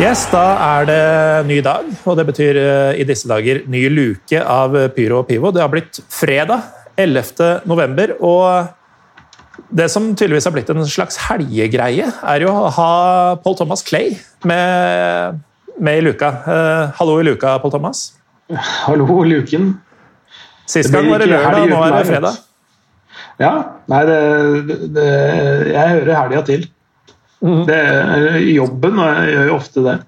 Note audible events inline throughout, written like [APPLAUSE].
Yes, Da er det ny dag, og det betyr eh, i disse dager ny luke av Pyro og Pivo. Det har blitt fredag 11. november, og det som tydeligvis har blitt en slags helgegreie, er jo å ha Paul Thomas Clay med, med i luka. Eh, hallo i luka, Paul Thomas. Hallo, luken. Sist gang var det lørdag, nå er det fredag. Ja, nei, det, det, det Jeg hører helga til. Mhm. Det er jobben, og jeg gjør jo ofte det.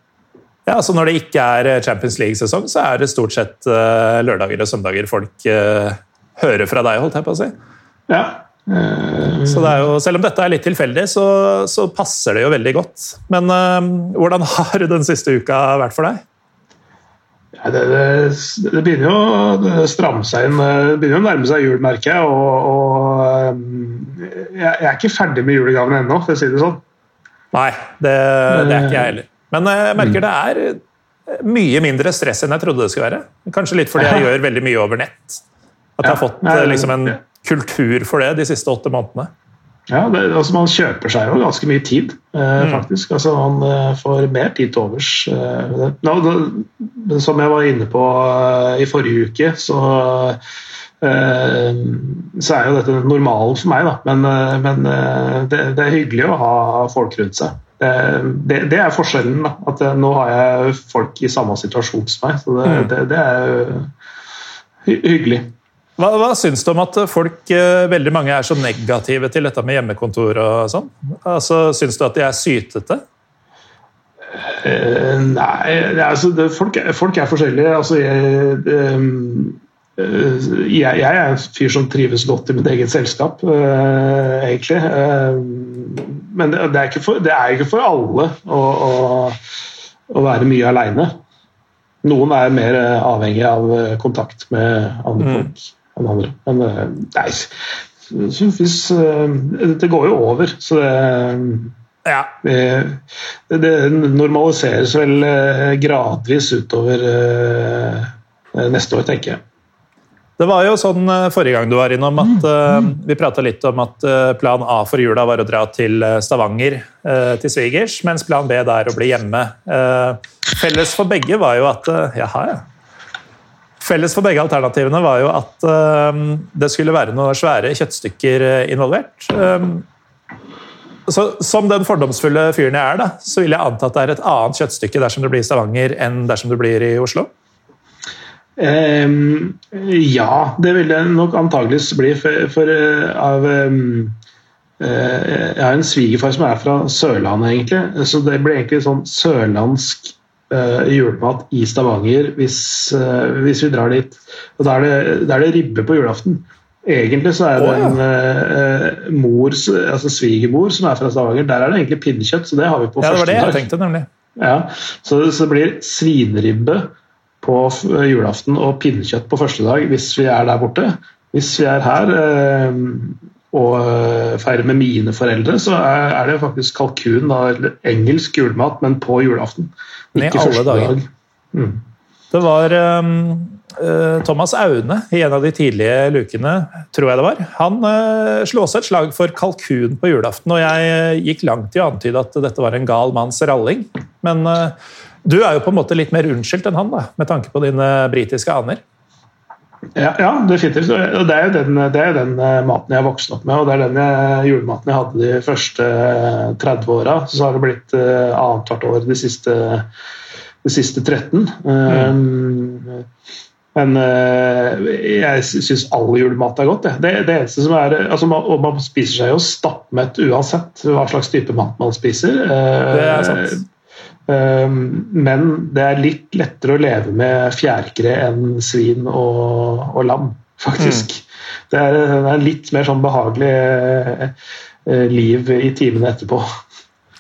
Ja, så Når det ikke er Champions League-sesong, så er det stort sett eh, lørdager og søndager folk eh, hører fra deg, holdt jeg på å si. Ja. Eh, Så det jo, Selv om dette er litt tilfeldig, så, så passer det jo veldig godt. Men eh, hvordan har den siste uka vært for deg? ja, det, det, det begynner jo å stramme seg inn. Det begynner å nærme seg jul, merker jeg. Og, og eh, jeg, jeg er ikke ferdig med julegavene ennå, for å si det sånn. Nei, det, det er ikke jeg heller. Men eh, jeg merker det er mye mindre stress enn jeg trodde det skulle være. Kanskje litt fordi jeg gjør veldig mye over nett. At jeg har fått eh, liksom en kultur for det de siste åtte månedene. Ja, det, altså Man kjøper seg jo ganske mye tid, eh, faktisk. Altså Man eh, får mer tid til overs. Eh. Nå, det, som jeg var inne på eh, i forrige uke, så eh, så er jo dette normalen for meg, da. Men, eh, men eh, det, det er hyggelig å ha folk rundt seg. Eh, Det, det er forskjellen. da, at eh, Nå har jeg folk i samme situasjon som meg. Så det, Mm. det, er hyggelig. Hva, hva syns du om at folk, eh, veldig mange er så negative til dette med hjemmekontor og sånn? Altså, Syns du at de er sytete? Eh, nei, altså, det, folk, folk er forskjellige. Altså, jeg, eh, jeg, jeg er en fyr som trives godt i mitt eget selskap, eh, egentlig. Eh, men det, det, er ikke for, det er ikke for alle å, å, å være mye aleine. Noen er mer eh, avhengig av eh, kontakt med andre Mm. folk enn andre. Men eh, nei, så hvis, eh, det går jo over, så det Ja. det, normaliseres vel eh, gradvis utover eh, neste år, tenker jeg. Det var jo sånn eh, forrige gang du var innom at uh, vi prata litt om at eh, plan A for jula var å dra til Stavanger uh, til svigers, mens plan B da er å bli hjemme. Felles for begge var jo at Jaha, ja. Felles for begge alternativene var jo at det skulle være noen svære kjøttstykker involvert. Så, som den fordomsfulle fyren jeg er, da, så vil jeg anta at det er et annet kjøttstykke dersom du blir i Stavanger enn dersom du blir i Oslo. Ehm, ja, det vil det nok antageligvis bli. For, for uh, av um, uh, Jeg har en svigerfar som er fra Sørlandet, egentlig. Så det blir egentlig sånn sørlandsk uh, julemat i Stavanger hvis, hvis vi drar dit. Og da er det, da er det ribbe på julaften. Egentlig så er det oh, ja. en mor, altså svigermor som er fra Stavanger. Der er det egentlig pinnekjøtt, så det har vi på Ja, det var første det jeg tenkte, nemlig. Ja, så, så det blir svineribbe på julaften og pinnekjøtt på første dag hvis vi er der borte. Hvis vi er her eh, og eh, feirer med mine foreldre, så er, det faktisk kalkun, da, eller engelsk julemat, men på julaften. Ikke første dager. dag. Mm. Det var eh, Thomas Aune i en av de tidlige lukene, tror jeg det var. Han uh, slo også et slag for kalkun på julaften, og jeg gikk langt i å antyde at dette var en gal manns ralling. Men eh, du er jo på en måte litt mer unnskyldt enn han, da, med tanke på dine britiske aner. Ja, ja, definitivt. Og Det er jo den, det er den eh, maten jeg vokste opp med, og det er den jeg, julematen jeg hadde de første eh, 30 åra. Så har det blitt uh, annethvert år de siste, de siste 13. Um, Men øh, jeg syns all julemat er godt. Det, det, eneste som er altså man, Og man spiser seg jo stappmett uansett hva slags type mat man spiser. Det er sant. Uh, men det er litt lettere å leve med fjærkre enn svin og, og lam, faktisk. Mm. Det, er, det, er, litt mer sånn behagelig uh, liv i timene etterpå.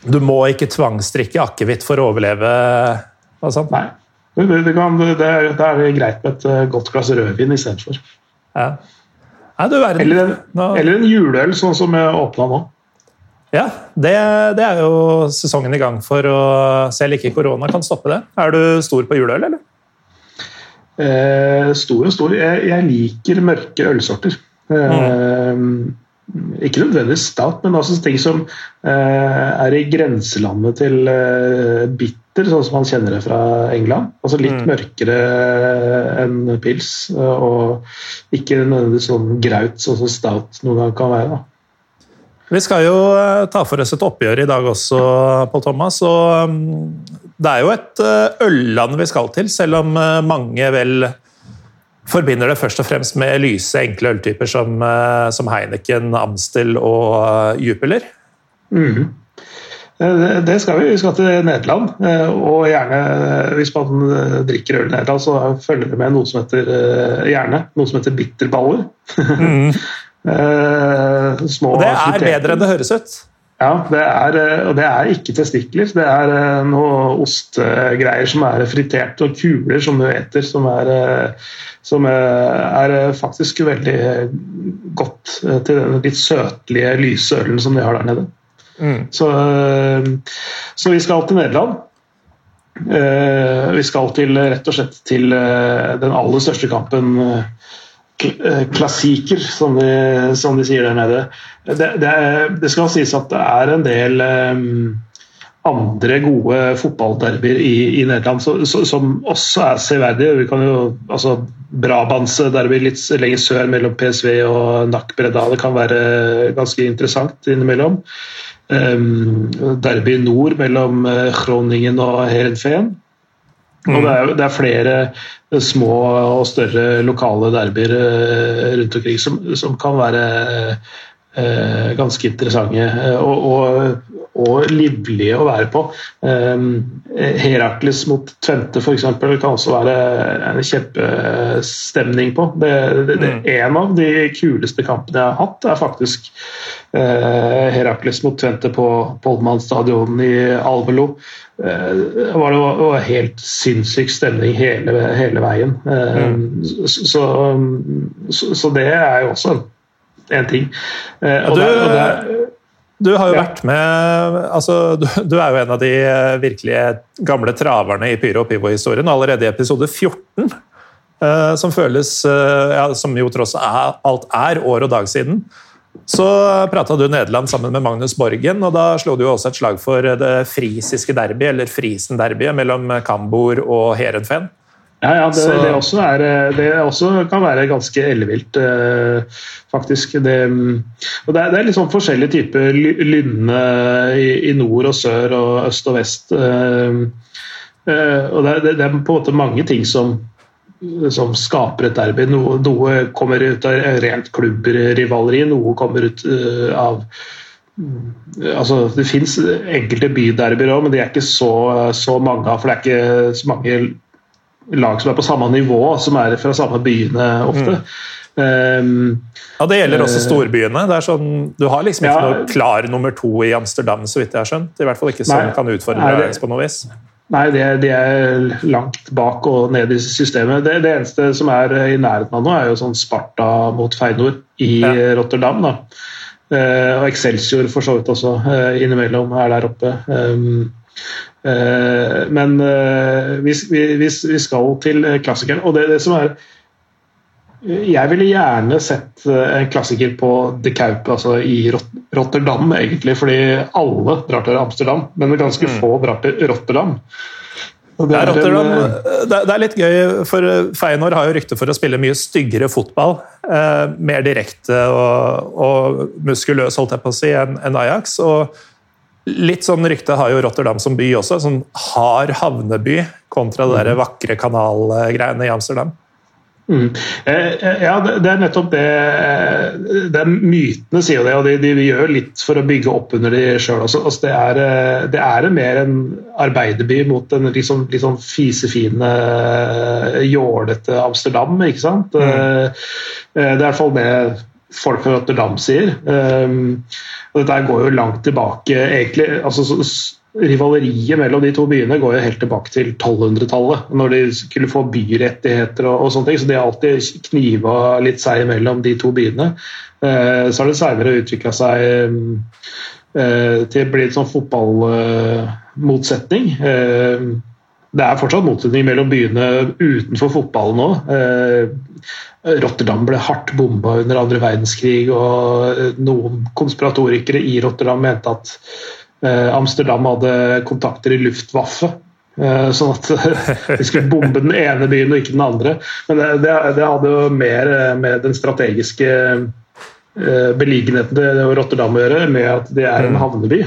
Du må ikke tvangsdrikke akevitt for å overleve? Nei. Det, det, kan, det, er, det, er, greit med et eh, godt glass rødvin istedenfor. Ja. eller, en, eller en juleøl, sånn som jeg åpna nå. Ja, det, det, er jo sesongen i gang for, og selv ikke korona kan stoppe det. Er du stor på juleøl, eller? Eh, stor og stor. Jeg, jeg liker mørke ølsorter. Eh, mm. Ikke nødvendigvis stout, men også ting som eh, er i grenselandet til eh, bitter, sånn som man kjenner det fra England. Altså litt mm. mørkere enn pils, og ikke nødvendigvis sånn graut, sånn som stout noen gang kan være. da. Vi skal jo eh, ta for oss et oppgjør i dag også, Pål Thomas. og mm, Det er jo et eh, ølland vi skal til, selv om eh, mange vel forbinder det først og fremst med lyse, enkle øltyper som, som Heineken, Amstel og Jupiler. Mm. Det skal vi. Vi skal til Nederland. Og gjerne, hvis man drikker øl i Nederland, så følger det med noe som heter gjerne noe som heter bitterballer. Mm. [LAUGHS] Eh, små og det er bedre enn det høres ut? Ja, det er, eh, og det er ikke testikler. Det er eh, noe ostegreier som er fritert, og kuler som du eter, som er, som er faktisk veldig godt til den litt søtlige, lyse ølen som de har der nede. Mm. Så, så, vi skal til Nederland. Vi skal til, rett og slett til den aller største kampen Eh, klassiker, som de, som de, sier der nede. Det, det, det, skal sies at det er en del um, andre gode fotballderbyer i, i, Nederland så, så, som også er severdige. Vi kan jo, altså Brabants-derby litt lenger sør mellom PSV og NAC. Det kan være ganske interessant innimellom. Um, derby nord mellom Kroningen Groningen og Herenfeen. Og det er, det er, flere små og større lokale derbyer eh, rundt omkring som, som kan være eh, ganske interessante. Og, og, og, livlige å være på. Eh, Herakles mot Tvente f.eks. kan også være en kjempestemning på. Det, det, det, mm. En av de kuleste kampene jeg har hatt, er faktisk eh, Herakles mot Tvente på Poldmann stadion i Alvelo. Eh, det var, det var helt sinnssyk stemning hele, hele veien. Eh, mm. Så, så, så, det er jo også en, en ting. Eh, og du, der, og der, du har jo ja. vært med altså, du, du, er jo en av de virkelige gamle traverne i Pyro og Pivo-historien. Allerede i episode 14, uh, som føles uh, ja, Som jo tross alt er år og dag siden. Så prata du Nederland sammen med Magnus Borgen, og da slo du jo også et slag for det frisiske derby, eller Frisen-derbyet mellom Kambor og Heerenveen. Ja, ja det, det, også er, det, også kan være ganske ellevilt, eh, faktisk. Det, og det, er, er litt sånn forskjellige typer lynne i, i, nord og sør og øst og vest. Eh, eh, og det, det, er på en måte mange ting som som skaper et derby. Noe, noe, kommer ut av rent klubbrivaleri, noe kommer ut av altså Det fins enkelte byderbyer òg, men de er ikke så, så mange av. For det er ikke så mange lag som er på samme nivå, som er fra samme byene ofte. Mm. Um, ja, Det gjelder også eh, storbyene. Det er sånn, du har liksom ikke ja, noe klar nummer to i Amsterdam, så vidt jeg har skjønt. I hvert fall ikke som kan utfordre deg på noe vis. Nei, de, de er langt bak og ned i systemet. Det, det, eneste som er i nærheten av nå, er jo sånn Sparta mot Feinor i ja. Rotterdam. da. Uh, og Excelsior for så vidt også uh, innimellom er der oppe. Um, men eh, vi, vi, vi, skal til klassikeren. Og det, det som er jeg ville gjerne sett eh, en klassiker på De Kaup, altså i Rotterdam, egentlig. Fordi alle drar til Amsterdam, men ganske mm. få drar til Rotterdam. Det er, Rotterdam, eh, det er, litt gøy, for Feinor har jo rykte for å spille mye styggere fotball. Eh, mer direkte og, og, muskuløs, holdt jeg på å si, enn en Ajax. og Litt sånn rykte har jo Rotterdam som by også. Sånn hard havneby kontra det der mm. vakre kanalgreiene i Amsterdam. Mm. Ja, det er nettopp det, det er Mytene sier jo det, og de, de gjør litt for å bygge opp under de sjøl også. Altså, det, er, det er mer en arbeiderby mot en liksom, sånn fisefine, jålete Amsterdam, ikke sant? Mm. Det er i hvert fall det folk fra Rotterdam sier. Og dette går jo langt tilbake, egentlig. altså rivaleriet mellom de to byene går jo helt tilbake til 1200-tallet, når de skulle få byrettigheter og, og, sånne ting. Så de har alltid kniva litt seg imellom de to byene. Eh, så har det seinere utvikla seg eh, til å bli en sånn fotballmotsetning. Eh, det er fortsatt motsetning mellom byene utenfor fotballen nå. Eh, Rotterdam ble hardt bomba under andre verdenskrig, og noen konspiratorikere i Rotterdam mente at Eh, Amsterdam hadde kontakter i Luftwaffe. Eh, sånn at [LAUGHS] de skulle bombe den ene byen og ikke den andre. Men det, det, hadde jo mer eh, med den strategiske beliggenheten til Rotterdam å gjøre, med at det er en mm. havneby.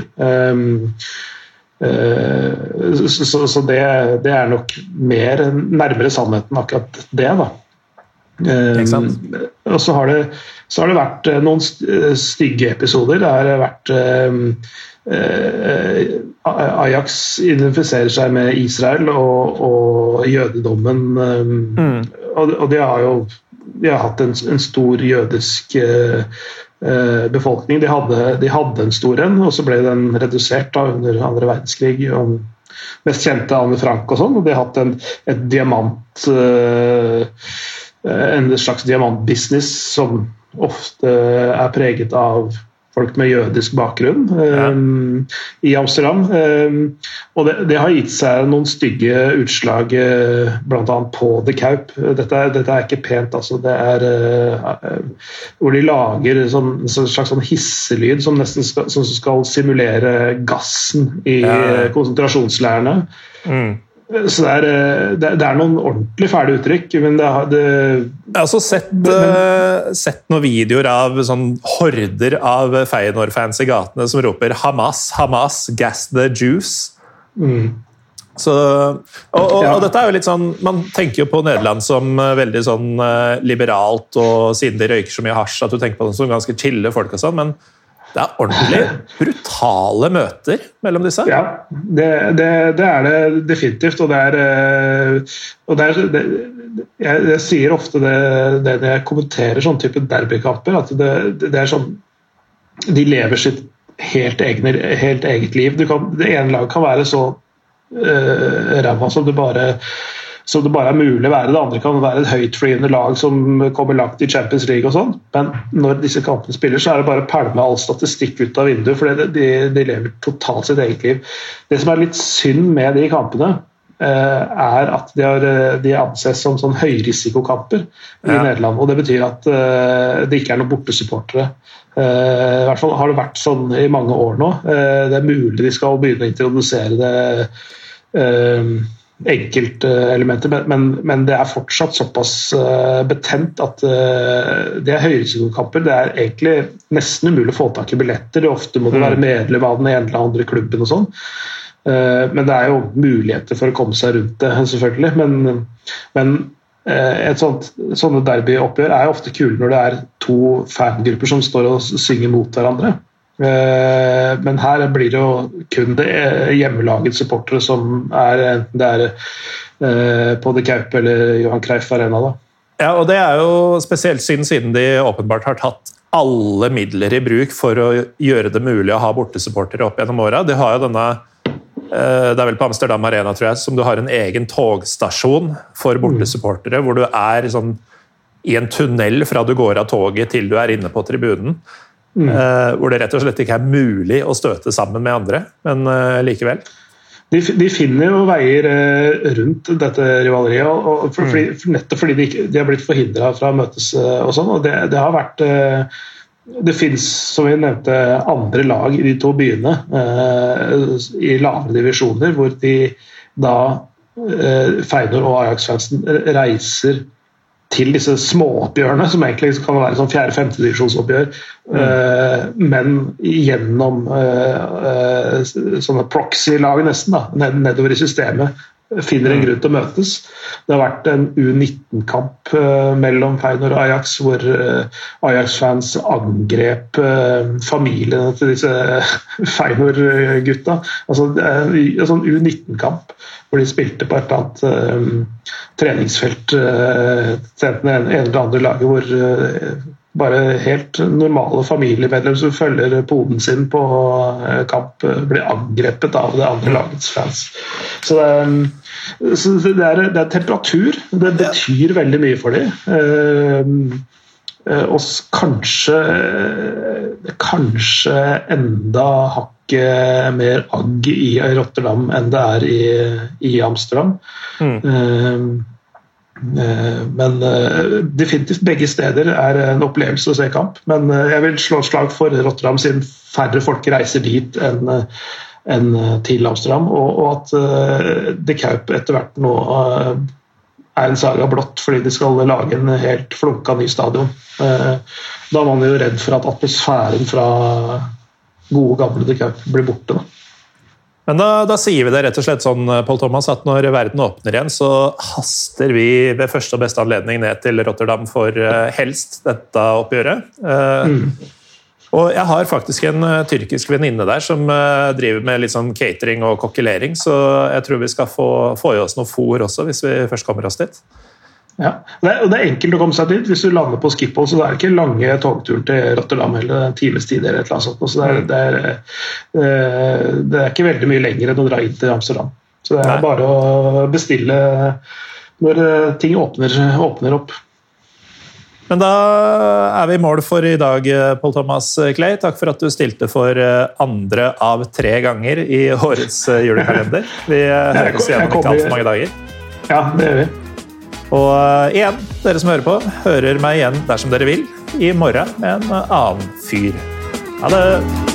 Så, så det, det, er nok mer nærmere sannheten akkurat det, da. Og så har, det, så har det vært noen stygge episoder. Det har vært Eh, Ajax identifiserer seg med Israel og, og jødedommen. Eh, mm. Og, og, de har jo de har hatt en, en stor jødisk uh, befolkning. De hadde, de hadde, en stor en, og så ble den redusert da, under andre verdenskrig. og Mest kjente Anne Frank og sånn. Og de har hatt en, et diamant uh, En slags diamantbusiness som ofte er preget av folk med jødisk bakgrunn ja. um, i Amsterdam. Um, og det, det, har gitt seg noen stygge utslag, uh, bl.a. på The Kaup. Dette, dette, er ikke pent, altså. Det er uh, hvor de lager sånn, en slags sånn hisselyd som nesten skal, som skal simulere gassen i ja. konsentrasjonsleirene. Mm. Så det er, eh, det, er, noen ordentlig fæle uttrykk, men det, det Jeg har også sett, men, uh, sett, noen videoer av sånn horder av Feyenoord-fans i gatene som roper 'Hamas, Hamas, gas the juice'. Mm. Så, og, og, og, dette er jo litt sånn, Man tenker jo på Nederland som uh, veldig sånn liberalt, og siden de røyker så mye hasj at du tenker på dem som ganske chille folk. og sånn, men det er ordentlig brutale møter mellom disse. Ja, det, det, det er det definitivt. Og det er, eh, og det er jeg, jeg, sier ofte det, når jeg kommenterer sånn type derbykamper, at det, er sånn De lever sitt helt, egne, helt eget liv. Kan, det ene laget kan være så uh, ræva som du bare så det bare er mulig å være. Det andre kan være et høytflyvende lag som kommer langt i Champions League og sånn. Men når disse kampene spiller, så er det bare å pælme all statistikk ut av vinduet. For de, de, lever totalt sitt eget liv. Det som er litt synd med de kampene, eh, er at de, har, de anses som sånn høyrisikokamper i ja. Nederland. og Det betyr at eh, det ikke er noen bortesupportere. Eh, I hvert fall har det vært sånn i mange år nå. Det er mulig de skal begynne å introdusere det enkeltelementer, men, men, men, det er fortsatt såpass uh, betent at uh, det er høyrisikokamper. Det er egentlig nesten umulig å få tak i billetter. Det ofte må du være mm. medlem av den ene eller andre klubben og sånn. Uh, men det er jo muligheter for å komme seg rundt det, [LAUGHS] selvfølgelig. Men, men et sånt, sånne derbyoppgjør er ofte kule når det er to fangrupper som står og synger mot hverandre. Eh, men her blir det jo kun det hjemmelagets supportere som er enten det er eh, på The Kaup eller Johan Creif Arena. da. Ja, og det er jo spesielt siden, siden de åpenbart har tatt alle midler i bruk for å gjøre det mulig å ha bortesupportere opp gjennom åra. De har jo denne eh, det er vel på Amsterdam Arena tror jeg, som du har en egen togstasjon for bortesupportere, hvor du er sånn, i en tunnel fra du går av toget til du er inne på tribunen. Mm. Uh, hvor det rett og slett ikke er mulig å støte sammen med andre, men uh, likevel. De, de, finner jo veier uh, rundt dette rivaleriet, og, for, fordi, for mm. nettopp fordi de, de har blitt forhindra fra å møtes og sånn. og det, det, har vært det fins, som vi nevnte, andre lag i de to byene i lavere divisjoner, hvor de da Feinor og Ajax-fansen reiser til disse småoppgjørene, som egentlig kan være sånn fjerde-femtedivisjonsoppgjør, mm. uh, men gjennom uh, uh, sånne proxy-lag nesten, da, ned, nedover i systemet, finner en grunn til å møtes. Det har vært en U19-kamp uh, mellom Feinor og Ajax, hvor uh, Ajax-fans angrep uh, familiene til disse [LAUGHS] Feinor-gutta. Altså, en sånn U19-kamp hvor de spilte på et eller annet treningsfelt til enten det ene eller andre laget, hvor bare helt normale familiemedlemmer som følger poden sin på eh, kamp, eh, blir angrepet av det andre lagets fans. Så det er, så det er, det er temperatur. Det betyr veldig mye for dem. Eh, og kanskje, kanskje enda hakket mer agg i Rotterdam enn det er i, i Amsterdam. Mm. Eh, men eh, definitivt begge steder er en opplevelse å se kamp. Men eh, jeg vil slå et slag for Rotterdam siden færre folk reiser dit enn en til Amsterdam, og, at De Kaup etter hvert nå er en saga blått fordi de skal lage en helt flunka ny stadion. Da er man jo redd for at atmosfæren fra gode, gamle De Kaup blir borte. da. Men da, da, sier vi det rett og slett sånn, Paul Thomas, at når verden åpner igjen, så haster vi ved første og beste anledning ned til Rotterdam for uh, helst dette oppgjøret. Uh, mm. Og jeg har faktisk en tyrkisk venninne der som driver med litt sånn catering og kokkelering, så jeg tror vi skal få, få i oss noe fôr også, hvis vi først kommer oss dit. Ja, det er, det er, enkelt å komme seg dit. Hvis du lander på Schiphol, så det er ikke lange togturen til Rotterdam eller en times tid. eller et eller annet sånt. Så det er, det, er, eh, det er, ikke veldig mye lenger enn å dra inn til Amsterdam. Så det er Nei. bare å bestille når eh, ting åpner, åpner, opp. Men da er vi i mål for i dag, Pål Thomas Clay. Takk for at du stilte for andre av tre ganger i årets julekalender. Vi høres igjen om ikke altfor mange dager. Ja, det gjør vi. Og uh, igjen, dere som hører på, hører meg igjen dersom dere vil i morgen med en annen fyr. Ha det!